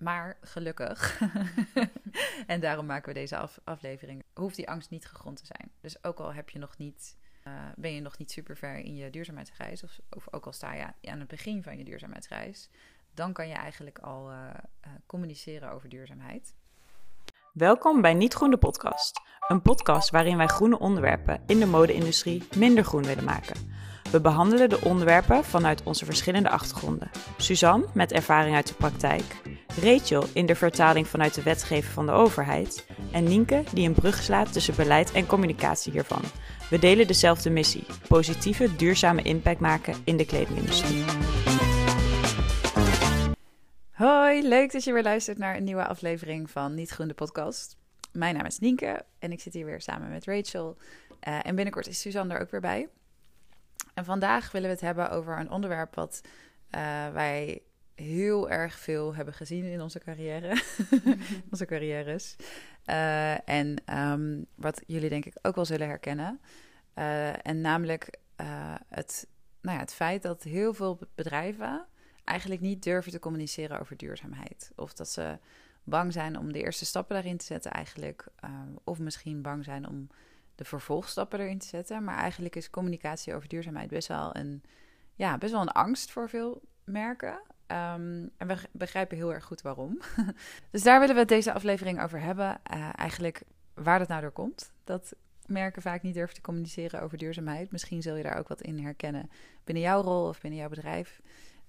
maar gelukkig, en daarom maken we deze aflevering, hoeft die angst niet gegrond te zijn. Dus ook al heb je nog niet, uh, ben je nog niet super ver in je duurzaamheidsreis, of, of, ook al sta je aan het begin van je duurzaamheidsreis, dan kan je eigenlijk al uh, uh, communiceren over duurzaamheid. Welkom bij Niet Groen de Podcast. Een podcast waarin wij groene onderwerpen in de mode-industrie minder groen willen maken. We behandelen de onderwerpen vanuit onze verschillende achtergronden. Suzanne met ervaring uit de praktijk, Rachel in de vertaling vanuit de wetgeving van de overheid en Nienke die een brug slaat tussen beleid en communicatie hiervan. We delen dezelfde missie: positieve, duurzame impact maken in de kledingindustrie. Hoi, leuk dat je weer luistert naar een nieuwe aflevering van Niet Groen de podcast. Mijn naam is Nienke en ik zit hier weer samen met Rachel. Uh, en binnenkort is Suzanne er ook weer bij. En vandaag willen we het hebben over een onderwerp wat uh, wij heel erg veel hebben gezien in onze carrière. onze carrières. Uh, en um, wat jullie denk ik ook wel zullen herkennen. Uh, en namelijk het, nou ja, het feit dat heel veel bedrijven eigenlijk niet durven te communiceren over duurzaamheid. Of dat ze bang zijn om de eerste stappen daarin te zetten eigenlijk. of misschien bang zijn om de vervolgstappen erin te zetten. Maar eigenlijk is communicatie over duurzaamheid best wel een, ja, best wel een angst voor veel merken. Um, en we begrijpen heel erg goed waarom. dus daar willen we deze aflevering over hebben. Uh, eigenlijk waar dat nou door komt. Dat merken vaak niet durven te communiceren over duurzaamheid. Misschien zul je daar ook wat in herkennen binnen jouw rol of binnen jouw bedrijf.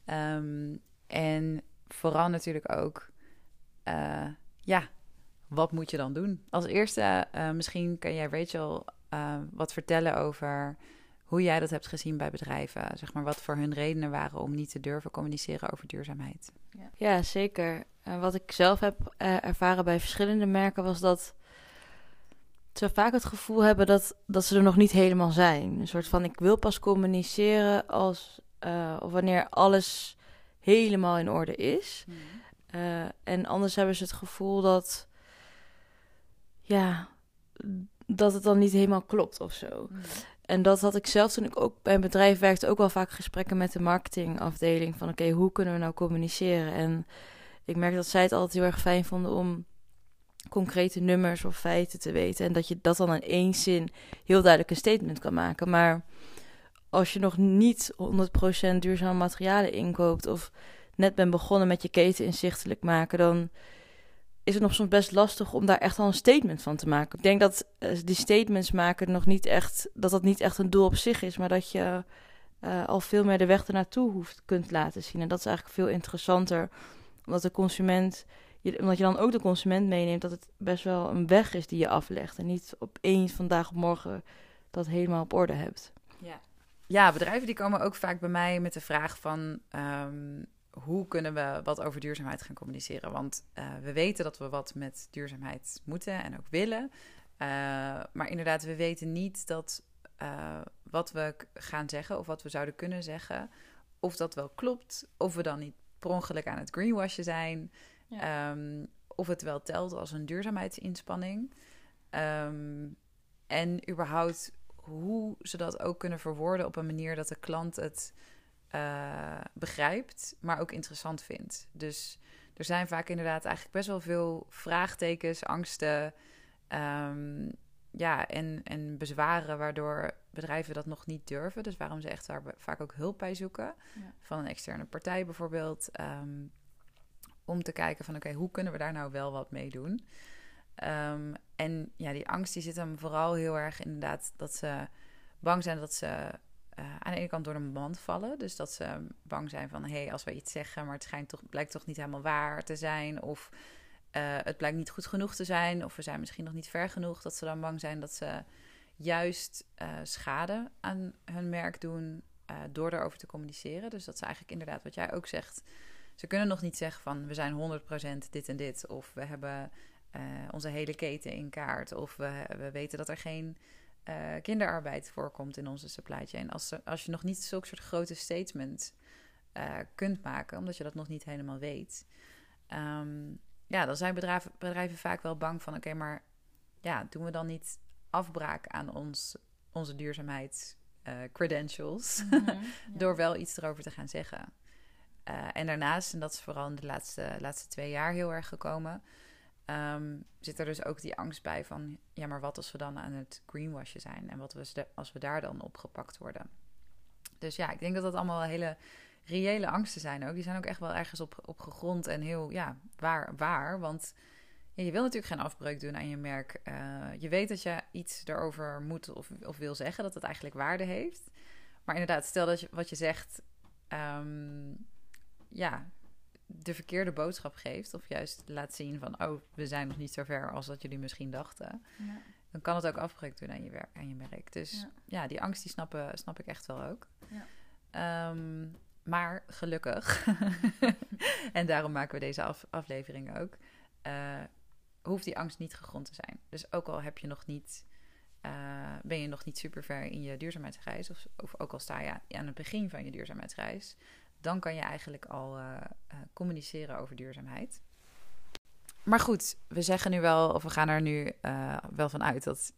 Um, en vooral natuurlijk ook, uh, ja, wat moet je dan doen? Als eerste, uh, misschien kan jij Rachel wat vertellen over hoe jij dat hebt gezien bij bedrijven. Zeg maar wat voor hun redenen waren om niet te durven communiceren over duurzaamheid. Ja, ja zeker. Uh, wat ik zelf heb ervaren bij verschillende merken was dat ze vaak het gevoel hebben dat, dat ze er nog niet helemaal zijn. Een soort van ik wil pas communiceren als of wanneer alles helemaal in orde is. Mm. en anders hebben ze het gevoel dat ja, dat het dan niet helemaal klopt of zo. Mm. En dat had ik zelf toen ik ook bij een bedrijf werkte, ook wel vaak gesprekken met de marketingafdeling. Van oké, hoe kunnen we nou communiceren? En ik merk dat zij het altijd heel erg fijn vonden om concrete nummers of feiten te weten. En dat je dat dan in één zin heel duidelijk een statement kan maken. Maar als je nog niet 100% duurzame materialen inkoopt of net bent begonnen met je keten inzichtelijk maken, dan is het nog soms best lastig om daar echt al een statement van te maken. Ik denk dat uh, die statements maken nog niet echt, dat dat niet echt een doel op zich is, maar dat je uh, al veel meer de weg ernaartoe hoeft kunt laten zien. En dat is eigenlijk veel interessanter, omdat de consument, je, omdat je dan ook de consument meeneemt dat het best wel een weg is die je aflegt en niet opeens vandaag op morgen dat helemaal op orde hebt. Ja. Ja, bedrijven die komen ook vaak bij mij met de vraag van um, hoe kunnen we wat over duurzaamheid gaan communiceren? Want uh, we weten dat we wat met duurzaamheid moeten en ook willen. Uh, maar inderdaad, we weten niet dat uh, wat we gaan zeggen of wat we zouden kunnen zeggen, of dat wel klopt, of we dan niet per ongeluk aan het greenwashen zijn, ja. um, of het wel telt als een duurzaamheidsinspanning. Um, en überhaupt hoe ze dat ook kunnen verwoorden op een manier dat de klant het uh, begrijpt, maar ook interessant vindt. Dus er zijn vaak inderdaad eigenlijk best wel veel vraagtekens, angsten um, ja, en, en bezwaren waardoor bedrijven dat nog niet durven. Dus waarom ze echt daar vaak ook hulp bij zoeken. Ja. Van een externe partij bijvoorbeeld. Um, om te kijken van oké, hoe kunnen we daar nou wel wat mee doen? Um, en ja, die angst die zit hem vooral heel erg inderdaad dat ze bang zijn dat ze uh, aan de ene kant door de mand vallen. Dus dat ze bang zijn van, hé, hey, als wij iets zeggen, maar het schijnt toch, blijkt toch niet helemaal waar te zijn. Of uh, het blijkt niet goed genoeg te zijn. Of we zijn misschien nog niet ver genoeg. Dat ze dan bang zijn dat ze juist uh, schade aan hun merk doen door erover te communiceren. Dus dat ze eigenlijk inderdaad, wat jij ook zegt, ze kunnen nog niet zeggen van, we zijn 100% dit en dit. Of we hebben onze hele keten in kaart. Of we, we weten dat er geen uh, kinderarbeid voorkomt in onze supply chain. Als, als je nog niet zulke soort grote statements uh, kunt maken, omdat je dat nog niet helemaal weet. Um, ja, dan zijn bedrijven, bedrijven vaak wel bang van: oké, maar ja, doen we dan niet afbraak aan ons, onze duurzaamheidscredentials uh, mm -hmm, door wel iets erover te gaan zeggen? Eh, en daarnaast, en dat is vooral in de laatste, laatste twee jaar heel erg gekomen, ehm, zit er dus ook die angst bij van, ja, maar wat als we dan aan het greenwashen zijn en wat we, als we daar dan opgepakt worden. Dus ja, ik denk dat dat allemaal hele reële angsten zijn ook. Die zijn ook echt wel ergens op, op gegrond en heel ja, waar, waar. Want je wil natuurlijk geen afbreuk doen aan je merk. Uh, je weet dat je iets erover moet of, of wil zeggen, dat het eigenlijk waarde heeft. Maar inderdaad, stel dat je wat je zegt, um, ja, de verkeerde boodschap geeft. Of juist laat zien van, oh, we zijn nog niet zo ver als dat jullie misschien dachten. Ja. Dan kan het ook afbreuk doen aan je, werk, aan je merk. Dus ja, die angst die snappen, snap ik echt wel ook. Ja. Um, maar gelukkig, en daarom maken we deze af, aflevering ook, uh, hoeft die angst niet gegrond te zijn. Dus ook al heb je nog niet, uh, ben je nog niet super ver in je duurzaamheidsreis, of, of, ook al sta je aan het begin van je duurzaamheidsreis, dan kan je eigenlijk al uh, communiceren over duurzaamheid. Maar goed, we zeggen nu wel, of we gaan er nu wel van uit dat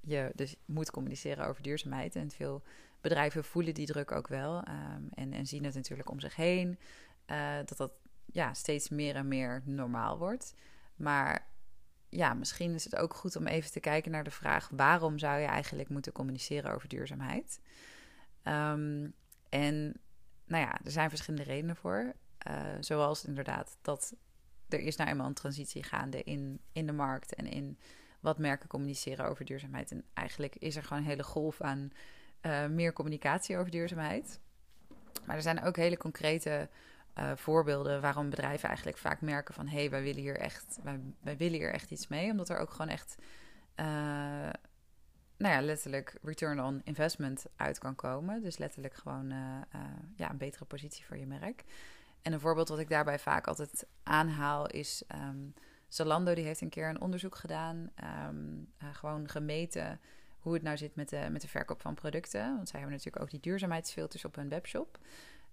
je dus moet communiceren over duurzaamheid. En veel bedrijven voelen die druk ook wel um, en, en, zien het natuurlijk om zich heen. Dat dat ja, steeds meer en meer normaal wordt. Maar ja, misschien is het ook goed om even te kijken naar de vraag: waarom zou je eigenlijk moeten communiceren over duurzaamheid? Um, en nou ja, er zijn verschillende redenen voor. Uh, zoals inderdaad dat er is nou eenmaal een transitie gaande in, in de markt en in wat merken communiceren over duurzaamheid. En eigenlijk is er gewoon een hele golf aan uh, meer communicatie over duurzaamheid. Maar er zijn ook hele concrete uh, voorbeelden waarom bedrijven eigenlijk vaak merken van hé, hey, wij willen hier echt, wij, wij, willen hier echt iets mee. Omdat er ook gewoon echt nou ja, letterlijk return on investment uit kan komen. Dus letterlijk gewoon ja, een betere positie voor je merk. En een voorbeeld wat ik daarbij vaak altijd aanhaal is. Um, Zalando die heeft een keer een onderzoek gedaan, um, gewoon gemeten hoe het nou zit met de, met de verkoop van producten. Want zij hebben natuurlijk ook die duurzaamheidsfilters op hun webshop.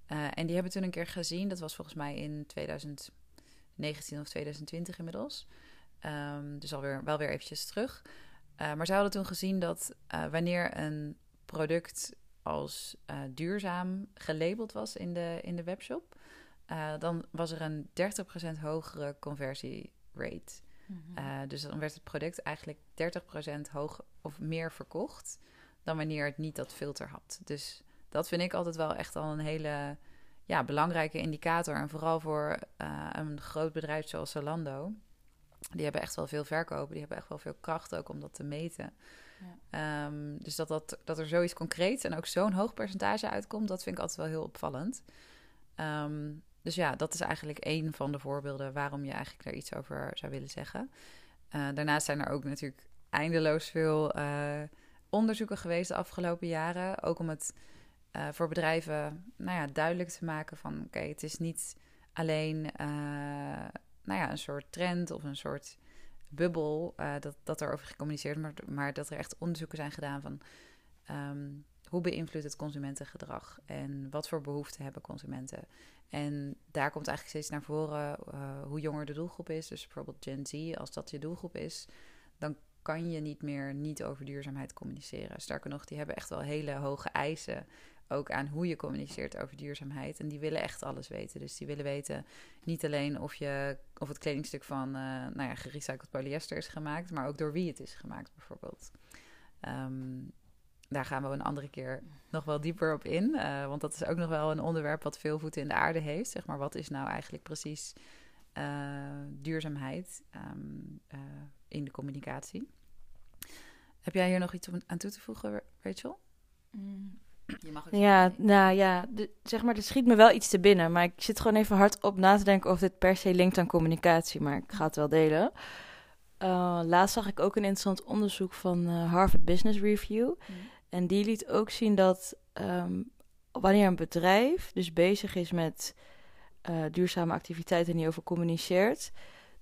En die hebben toen een keer gezien, dat was volgens mij in 2019 of 2020 inmiddels. Um, dus alweer wel weer eventjes terug. Uh, maar ze hadden toen gezien dat uh, wanneer een product als duurzaam gelabeld was in de, in de webshop, dan was er een 30% hogere conversierate. Uh, dus dan werd het product eigenlijk 30% hoog of meer verkocht dan wanneer het niet dat filter had. Dus dat vind ik altijd wel echt al een hele ja, belangrijke indicator. En vooral voor een groot bedrijf zoals Zalando. Die hebben echt wel veel verkopen. Die hebben echt wel veel kracht ook om dat te meten. Ja. Um, dus dat, dat, dat er zoiets concreets en ook zo'n hoog percentage uitkomt, dat vind ik altijd wel heel opvallend. Um, dus ja, dat is eigenlijk één van de voorbeelden waarom je eigenlijk daar iets over zou willen zeggen. Uh, daarnaast zijn er ook natuurlijk eindeloos veel uh, onderzoeken geweest de afgelopen jaren. Ook om het uh, voor bedrijven nou ja, duidelijk te maken van oké, okay, het is niet alleen nou ja, een soort trend of een soort bubbel dat, dat er over gecommuniceerd wordt, maar, maar dat er echt onderzoeken zijn gedaan van um, hoe beïnvloedt het consumentengedrag en wat voor behoeften hebben consumenten. En daar komt eigenlijk steeds naar voren uh, hoe jonger de doelgroep is. Dus bijvoorbeeld Gen Z, als dat je doelgroep is, dan kan je niet meer niet over duurzaamheid communiceren. Sterker nog, die hebben echt wel hele hoge eisen ook aan hoe je communiceert over duurzaamheid. En die willen echt alles weten. Dus die willen weten niet alleen of, je, of het kledingstuk van uh, nou ja, gerecycled polyester is gemaakt, maar ook door wie het is gemaakt, bijvoorbeeld. Um, daar gaan we een andere keer nog wel dieper op in. Uh, want dat is ook nog wel een onderwerp wat veel voeten in de aarde heeft. Zeg maar, wat is nou eigenlijk precies uh, duurzaamheid uh, in de communicatie? Heb jij hier nog iets aan toe te voegen, Rachel? Mm. Je mag ook ja, nou ja, de, zeg maar, er schiet me wel iets te binnen. Maar ik zit gewoon even hard op na te denken of dit per se linkt aan communicatie. Maar ik ga het wel delen. laatst zag ik ook een interessant onderzoek van Harvard Business Review. Mm. En die liet ook zien dat um, wanneer een bedrijf dus bezig is met uh, duurzame activiteiten en hierover communiceert,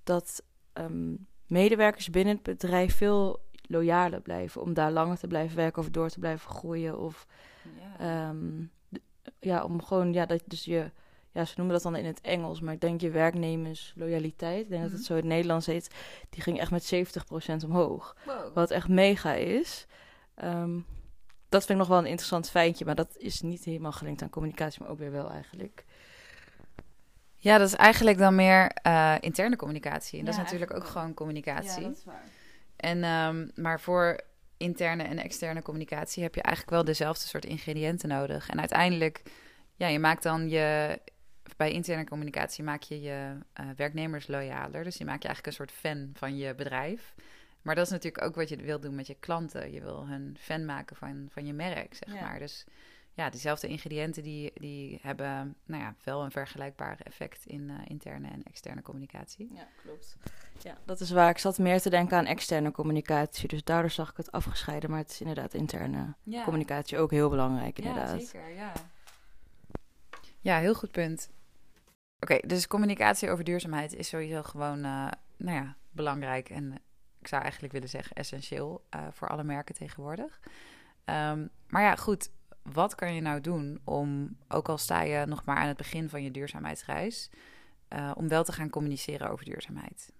dat um, medewerkers binnen het bedrijf veel loyaler blijven om daar langer te blijven werken of door te blijven groeien. Of ja, um, ja om gewoon, ja, dat dus je, ja, ze noemen dat dan in het Engels, maar ik denk je werknemers loyaliteit, ik denk dat het mhm. zo in het Nederlands heet, die ging echt met 70% omhoog. Wow. Wat echt mega is. Um, dat vind ik nog wel een interessant feitje, maar dat is niet helemaal gelinkt aan communicatie, maar ook weer wel eigenlijk. Ja, dat is eigenlijk dan meer uh, interne communicatie. En dat Ja, is natuurlijk ook wel. gewoon communicatie. is waar. En, ehm, maar voor interne en externe communicatie heb je eigenlijk wel dezelfde soort ingrediënten nodig. En uiteindelijk, ja, je maakt dan je. Bij interne communicatie maak je je eh, werknemers loyaler. Dus je maakt je eigenlijk een soort fan van je bedrijf. Maar dat is natuurlijk ook wat je wil doen met je klanten. Je wil hun fan maken van, van je merk, zeg Ja. maar. Dus ja, diezelfde ingrediënten die, die hebben nou ja, wel een vergelijkbaar effect in eh, interne en externe communicatie. Ja, klopt. Ja, dat is waar. Ik zat meer te denken aan externe communicatie. Dus daardoor zag ik het afgescheiden. Maar het is inderdaad interne Ja. communicatie ook heel belangrijk, inderdaad. Ja, zeker, ja. Ja, heel goed punt. Oké, dus communicatie over duurzaamheid is sowieso gewoon, eh, nou ja, belangrijk en ik zou eigenlijk willen zeggen essentieel eh, voor alle merken tegenwoordig. Ehm, maar ja, goed, wat kan je nou doen om, ook al sta je nog maar aan het begin van je duurzaamheidsreis, eh, om wel te gaan communiceren over duurzaamheid?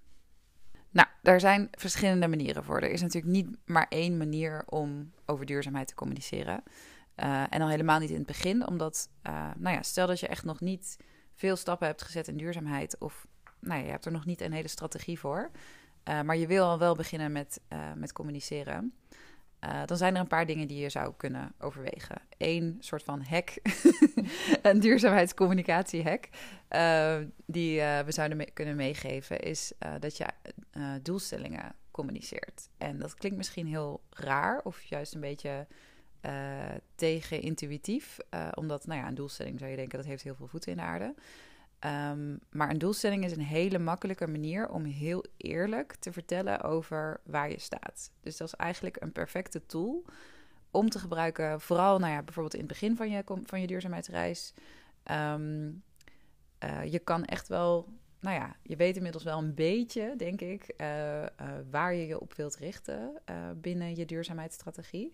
Nou, daar zijn verschillende manieren voor. Er is natuurlijk niet maar één manier om over duurzaamheid te communiceren. Uh, en al helemaal niet in het begin, omdat, uh, nou ja, stel dat je echt nog niet veel stappen hebt gezet in duurzaamheid, of nou ja, je hebt er nog niet een hele strategie voor, uh, maar je wil al wel beginnen met, met communiceren. Dan zijn er een paar dingen die je zou kunnen overwegen. Eén soort van hack, een duurzaamheidscommunicatie-hack, die we zouden me kunnen meegeven, is dat je doelstellingen communiceert. En dat klinkt misschien heel raar, of juist een beetje tegen intuïtief. Uh, omdat, nou ja, een doelstelling zou je denken dat heeft heel veel voeten in de aarde. Um, maar een doelstelling is een hele makkelijke manier om heel eerlijk te vertellen over waar je staat. Dus dat is eigenlijk een perfecte tool om te gebruiken, vooral nou ja, bijvoorbeeld in het begin van je, van je duurzaamheidsreis. Um, uh, je kan echt wel, nou ja, je weet inmiddels wel een beetje, denk ik, waar je je op wilt richten binnen je duurzaamheidsstrategie.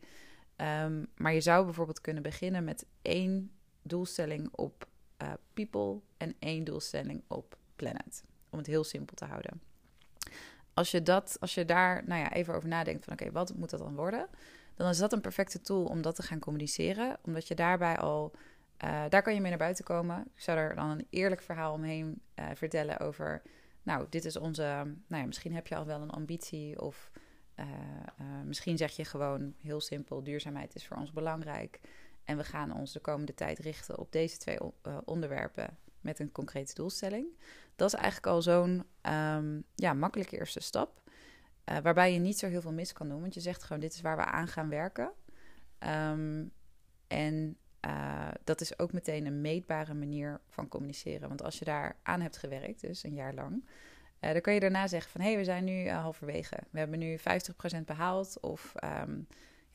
Um, maar je zou bijvoorbeeld kunnen beginnen met één doelstelling op uh, people en één doelstelling op planet. Om het heel simpel te houden. Als je, dat, als je daar nou ja, even over nadenkt van oké, wat moet dat dan worden? Dan is dat een perfecte tool om dat te gaan communiceren. Omdat je daarbij al, uh, daar kan je mee naar buiten komen. Ik zou er dan een eerlijk verhaal omheen uh, vertellen over, nou, dit is onze, nou ja, misschien heb je al wel een ambitie of... Misschien zeg je gewoon heel simpel: duurzaamheid is voor ons belangrijk. En we gaan ons de komende tijd richten op deze twee uh, onderwerpen met een concrete doelstelling. Dat is eigenlijk al zo'n um, ja, makkelijke eerste stap. Uh, waarbij je niet zo heel veel mis kan doen. Want je zegt gewoon: dit is waar we aan gaan werken. Um, en uh, dat is ook meteen een meetbare manier van communiceren. Want als je daar aan hebt gewerkt, dus een jaar lang. Dan kan je daarna zeggen van... hé, hey, we zijn nu halverwege. We hebben nu 50% behaald. Of um,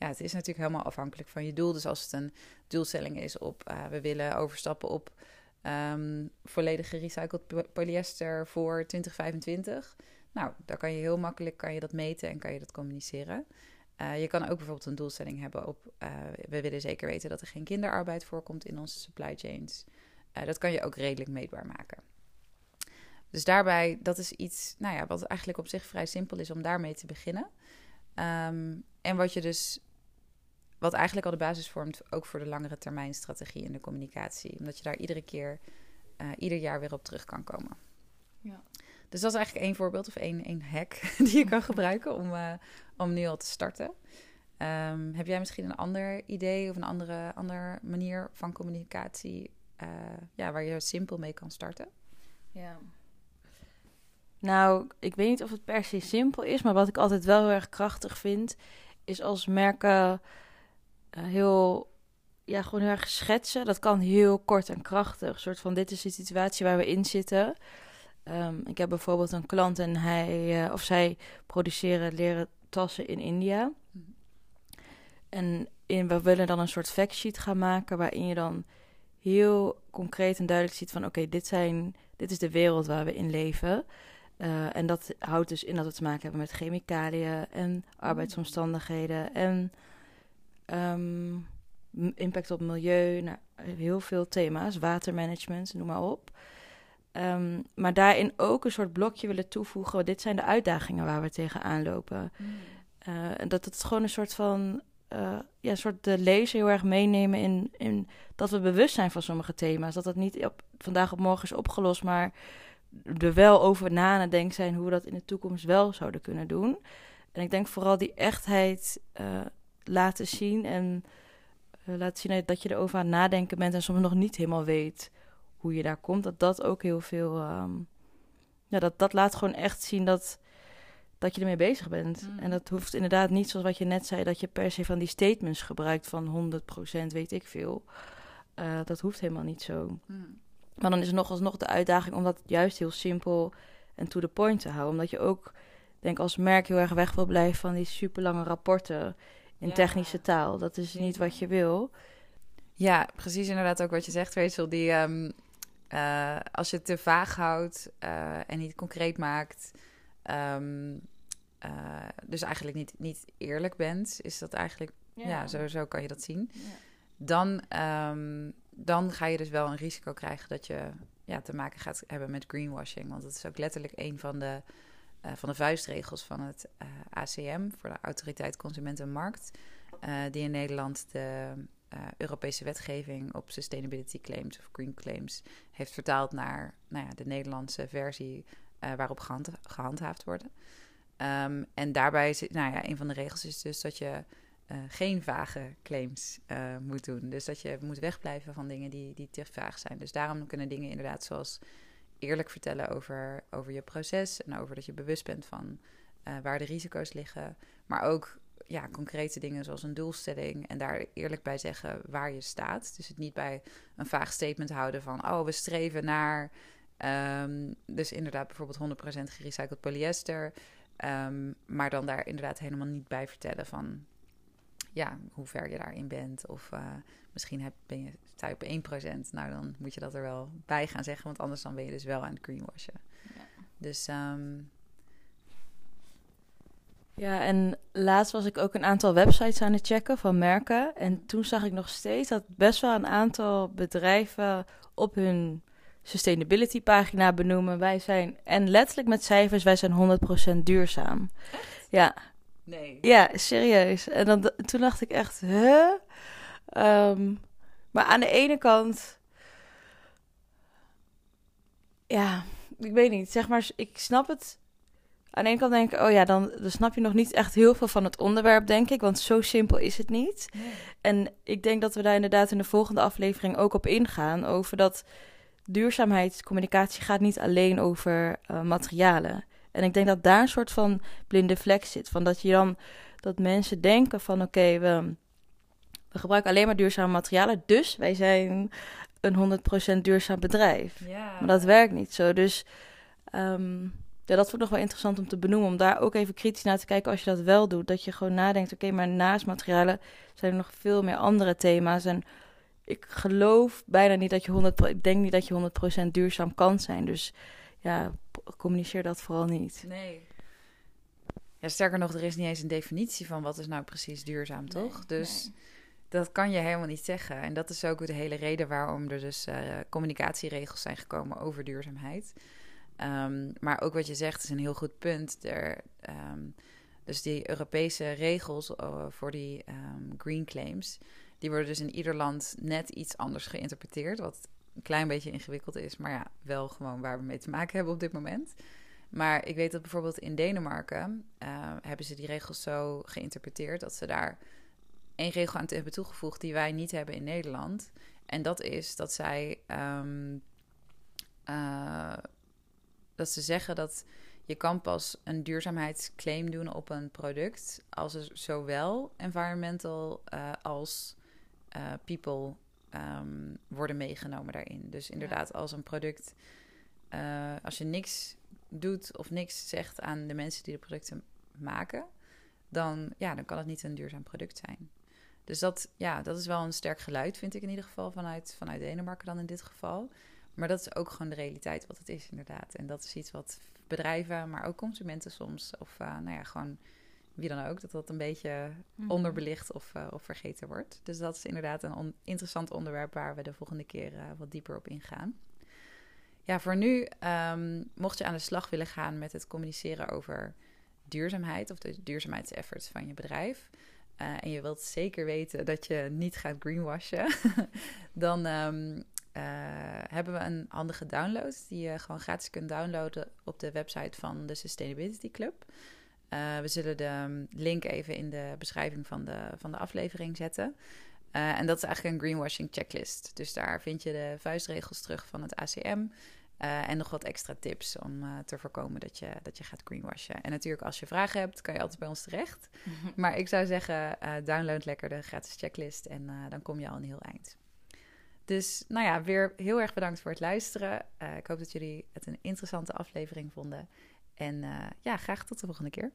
ja, het is natuurlijk helemaal afhankelijk van je doel. Dus als het een doelstelling is op... Uh, we willen overstappen op um, volledig gerecycled polyester voor 2025. Nou, dan kan je heel makkelijk kan je dat meten en kan je dat communiceren. Uh, je kan ook bijvoorbeeld een doelstelling hebben op... uh, we willen zeker weten dat er geen kinderarbeid voorkomt in onze supply chains. Dat kan je ook redelijk meetbaar maken. Dus daarbij, dat is iets, nou ja, wat eigenlijk op zich vrij simpel is om daarmee te beginnen. Um, en wat je dus, wat eigenlijk al de basis vormt, ook voor de langere termijn strategie in de communicatie. Omdat je daar iedere keer, uh, ieder jaar weer op terug kan komen. Ja. Dus dat is eigenlijk één voorbeeld of één, één hack die je kan gebruiken om, uh, om nu al te starten. Um, heb jij misschien een ander idee of een andere, andere manier van communicatie uh, ja, waar je simpel mee kan starten? Ja. Nou, ik weet niet of het per se simpel is, maar wat ik altijd wel heel erg krachtig vind, is als merken heel, ja, gewoon heel erg schetsen. Dat kan heel kort en krachtig. Een soort van: dit is de situatie waar we in zitten. Um, ik heb bijvoorbeeld een klant en hij uh, of zij produceren leren tassen in India. Mm. En in, we willen dan een soort factsheet gaan maken waarin je dan heel concreet en duidelijk ziet van oké, okay, dit zijn, dit is de wereld waar we in leven. Uh, en dat houdt dus in dat we te maken hebben met chemicaliën en arbeidsomstandigheden en um, impact op milieu, nou, heel veel thema's, watermanagement, noem maar op. Um, maar daarin ook een soort blokje willen toevoegen. Dit zijn de uitdagingen waar we tegenaan lopen. Mm. Uh, en dat het gewoon een soort van uh, ja, een soort de lezer heel erg meenemen in, in dat we bewust zijn van sommige thema's. Dat dat niet op, vandaag op morgen is opgelost, maar er wel over na zijn hoe we dat in de toekomst wel zouden kunnen doen. En ik denk vooral die echtheid uh, laten zien en uh, laten zien dat je erover aan het nadenken bent en soms nog niet helemaal weet hoe je daar komt. Dat dat ook heel veel. Um, ja, dat, dat laat gewoon echt zien dat, dat je ermee bezig bent. Mm. En dat hoeft inderdaad niet, zoals wat je net zei, dat je per se van die statements gebruikt van 100% weet ik veel. Uh, dat hoeft helemaal niet zo. Mm. Maar dan is er nog alsnog de uitdaging om dat juist heel simpel en to the point te houden. Omdat je ook, denk als merk, heel erg weg wil blijven van die super lange rapporten in Ja. technische taal. Dat is niet wat je wil. Ja, precies inderdaad ook wat je zegt, Rachel. Die, ehm, eh, als je het te vaag houdt eh, en niet concreet maakt, ehm, eh, dus eigenlijk niet, niet eerlijk bent, is dat eigenlijk, ja, zo, zo kan je dat zien. Dan, ehm, dan ga je dus wel een risico krijgen dat je ja, te maken gaat hebben met greenwashing. Want dat is ook letterlijk een van de, eh, van de vuistregels van het eh, ACM, voor de Autoriteit Consument en Markt, eh, die in Nederland de Europese wetgeving op sustainability claims of green claims heeft vertaald naar nou ja, de Nederlandse versie waarop gehand, gehandhaafd worden. Ehm, en daarbij, zit, nou ja, een van de regels is dus dat je geen vage claims moet doen. Dus dat je moet wegblijven van dingen die, die te vaag zijn. Dus daarom kunnen dingen inderdaad zoals eerlijk vertellen over, over je proces en over dat je bewust bent van eh, waar de risico's liggen. Maar ook ja, concrete dingen zoals een doelstelling en daar eerlijk bij zeggen waar je staat. Dus het niet bij een vaag statement houden van oh, we streven naar. ehm, dus inderdaad, bijvoorbeeld 100% gerecycled polyester. Ehm, maar dan daar inderdaad helemaal niet bij vertellen van ja, hoe ver je daarin bent. Of eh, misschien heb, ben je, sta je op 1%. Nou, dan moet je dat er wel bij gaan zeggen. Want anders dan ben je dus wel aan het greenwashen. Dus ehm, Ja, en laatst was ik ook een aantal websites aan het checken van merken. En toen zag ik nog steeds dat best wel een aantal bedrijven op hun sustainability pagina benoemen. Wij zijn, en letterlijk met cijfers, wij zijn 100% duurzaam. Ja, nee. ja, serieus. En dan, toen dacht ik echt, huh? Ehm, maar aan de ene kant, ja, ik weet niet. Zeg maar, ik snap het. Aan de ene kant denk ik, oh ja, dan, dan snap je nog niet echt heel veel van het onderwerp, denk ik. Want zo simpel is het niet. En ik denk dat we daar inderdaad in de volgende aflevering ook op ingaan. Over dat duurzaamheidscommunicatie gaat niet alleen over uh, materialen. En ik denk dat daar een soort van blinde vlek zit. Van dat je dan dat mensen denken van oké, okay, we, we gebruiken alleen maar duurzame materialen. Dus wij zijn een 100% duurzaam bedrijf. Maar dat werkt niet zo. Dus um, ja, dat vond ik nog wel interessant om te benoemen. Om daar ook even kritisch naar te kijken als je dat wel doet. Dat je gewoon nadenkt, oké, okay, maar naast materialen zijn er nog veel meer andere thema's. En ik geloof bijna niet dat je 100, ik denk niet dat je 100% duurzaam kan zijn. Dus ja, communiceer dat vooral niet. Nee. Ja, sterker nog, er is niet eens een definitie van wat is nou precies duurzaam, toch? Nee, dus nee. dat kan je helemaal niet zeggen. En dat is ook de hele reden waarom er dus uh, communicatieregels zijn gekomen over duurzaamheid. Um, maar ook wat je zegt is een heel goed punt. Er, um, dus die Europese regels uh, voor die um, green claims, die worden dus in ieder land net iets anders geïnterpreteerd. Wat een klein beetje ingewikkeld is, maar ja, wel gewoon waar we mee te maken hebben op dit moment. Maar ik weet dat bijvoorbeeld in Denemarken uh, hebben ze die regels zo geïnterpreteerd dat ze daar één regel aan hebben toegevoegd die wij niet hebben in Nederland. En dat is dat zij um, uh, dat ze zeggen dat je kan pas een duurzaamheidsclaim doen op een product als er zowel environmental uh, als people um, worden meegenomen daarin. Dus inderdaad, ja. als een product, uh, als je niks doet of niks zegt aan de mensen die de producten maken, dan, ja, dan kan het niet een duurzaam product zijn. Dus dat, ja, dat is wel een sterk geluid, vind ik in ieder geval, vanuit, vanuit Denemarken dan in dit geval. Maar dat is ook gewoon de realiteit wat het is, inderdaad. En dat is iets wat bedrijven, maar ook consumenten soms, of uh, nou ja, gewoon wie dan ook, dat dat een beetje mm. onderbelicht of, uh, of vergeten wordt. Dus dat is inderdaad een on interessant onderwerp waar we de volgende keer uh, wat dieper op ingaan. Ja, voor nu, um, mocht je aan de slag willen gaan met het communiceren over duurzaamheid of de duurzaamheidsefforts van je bedrijf. en je wilt zeker weten dat je niet gaat greenwashen, dan ehm, hebben we een handige download die je gewoon gratis kunt downloaden op de website van de Sustainability Club. We zullen de ehm, link even in de beschrijving van de, van de aflevering zetten. Uh, en dat is eigenlijk een greenwashing checklist. Dus daar vind je de vuistregels terug van het ACM. Uh, en nog wat extra tips om uh, te voorkomen dat je, dat je gaat greenwashen. En natuurlijk, als je vragen hebt, kan je altijd bij ons terecht. Maar ik zou zeggen, download lekker de gratis checklist en dan kom je al een heel eind. Dus nou ja, weer heel erg bedankt voor het luisteren. ik hoop dat jullie het een interessante aflevering vonden. En ja, graag tot de volgende keer.